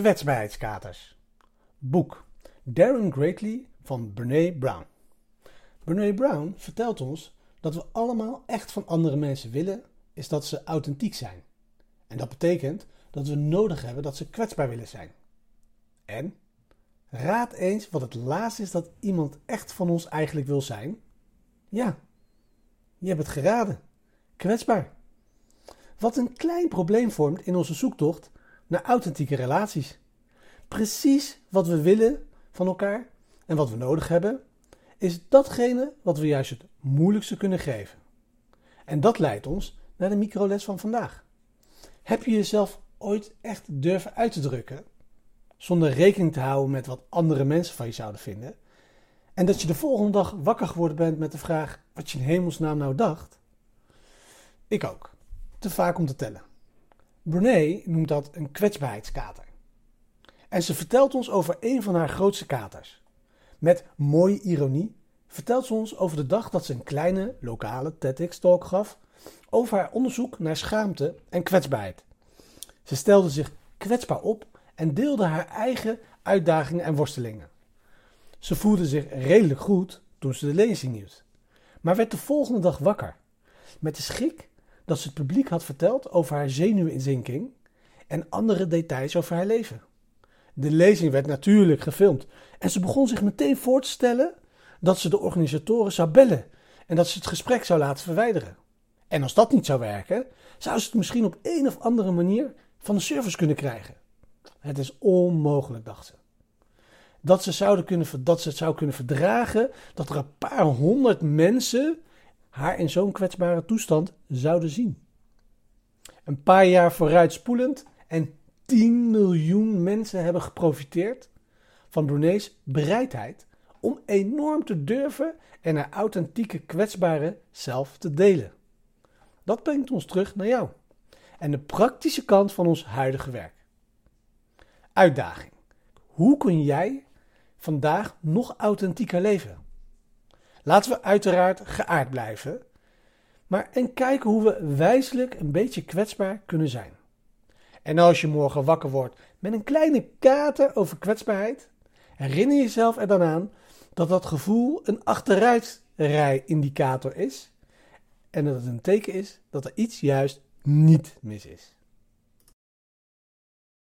Kwetsbaarheidskaters. Boek Darren Greatly van Brene Brown. Brene Brown vertelt ons dat we allemaal echt van andere mensen willen, is dat ze authentiek zijn. En dat betekent dat we nodig hebben dat ze kwetsbaar willen zijn. En raad eens wat het laatste is dat iemand echt van ons eigenlijk wil zijn. Ja, je hebt het geraden. Kwetsbaar. Wat een klein probleem vormt in onze zoektocht naar authentieke relaties. Precies wat we willen van elkaar en wat we nodig hebben, is datgene wat we juist het moeilijkste kunnen geven. En dat leidt ons naar de microles van vandaag. Heb je jezelf ooit echt durven uit te drukken, zonder rekening te houden met wat andere mensen van je zouden vinden, en dat je de volgende dag wakker geworden bent met de vraag wat je in hemelsnaam nou dacht? Ik ook. Te vaak om te tellen. Brene noemt dat een kwetsbaarheidskater. En ze vertelt ons over een van haar grootste katers. Met mooie ironie vertelt ze ons over de dag dat ze een kleine lokale TEDx-talk gaf over haar onderzoek naar schaamte en kwetsbaarheid. Ze stelde zich kwetsbaar op en deelde haar eigen uitdagingen en worstelingen. Ze voelde zich redelijk goed toen ze de lezing hield, maar werd de volgende dag wakker met de schrik dat ze het publiek had verteld over haar zenuwinzinking en andere details over haar leven. De lezing werd natuurlijk gefilmd en ze begon zich meteen voor te stellen dat ze de organisatoren zou bellen en dat ze het gesprek zou laten verwijderen. En als dat niet zou werken, zou ze het misschien op een of andere manier van de service kunnen krijgen. Het is onmogelijk, dacht ze. Dat ze, zouden kunnen, dat ze het zou kunnen verdragen dat er een paar honderd mensen haar in zo'n kwetsbare toestand zouden zien. Een paar jaar vooruitspoelend en 10 miljoen mensen hebben geprofiteerd van Brené's bereidheid om enorm te durven en haar authentieke kwetsbare zelf te delen. Dat brengt ons terug naar jou en de praktische kant van ons huidige werk. Uitdaging. Hoe kun jij vandaag nog authentieker leven? Laten we uiteraard geaard blijven, maar en kijken hoe we wijselijk een beetje kwetsbaar kunnen zijn. En als je morgen wakker wordt met een kleine kater over kwetsbaarheid, herinner jezelf er dan aan dat dat gevoel een achteruitrijindicator is en dat het een teken is dat er iets juist niet mis is.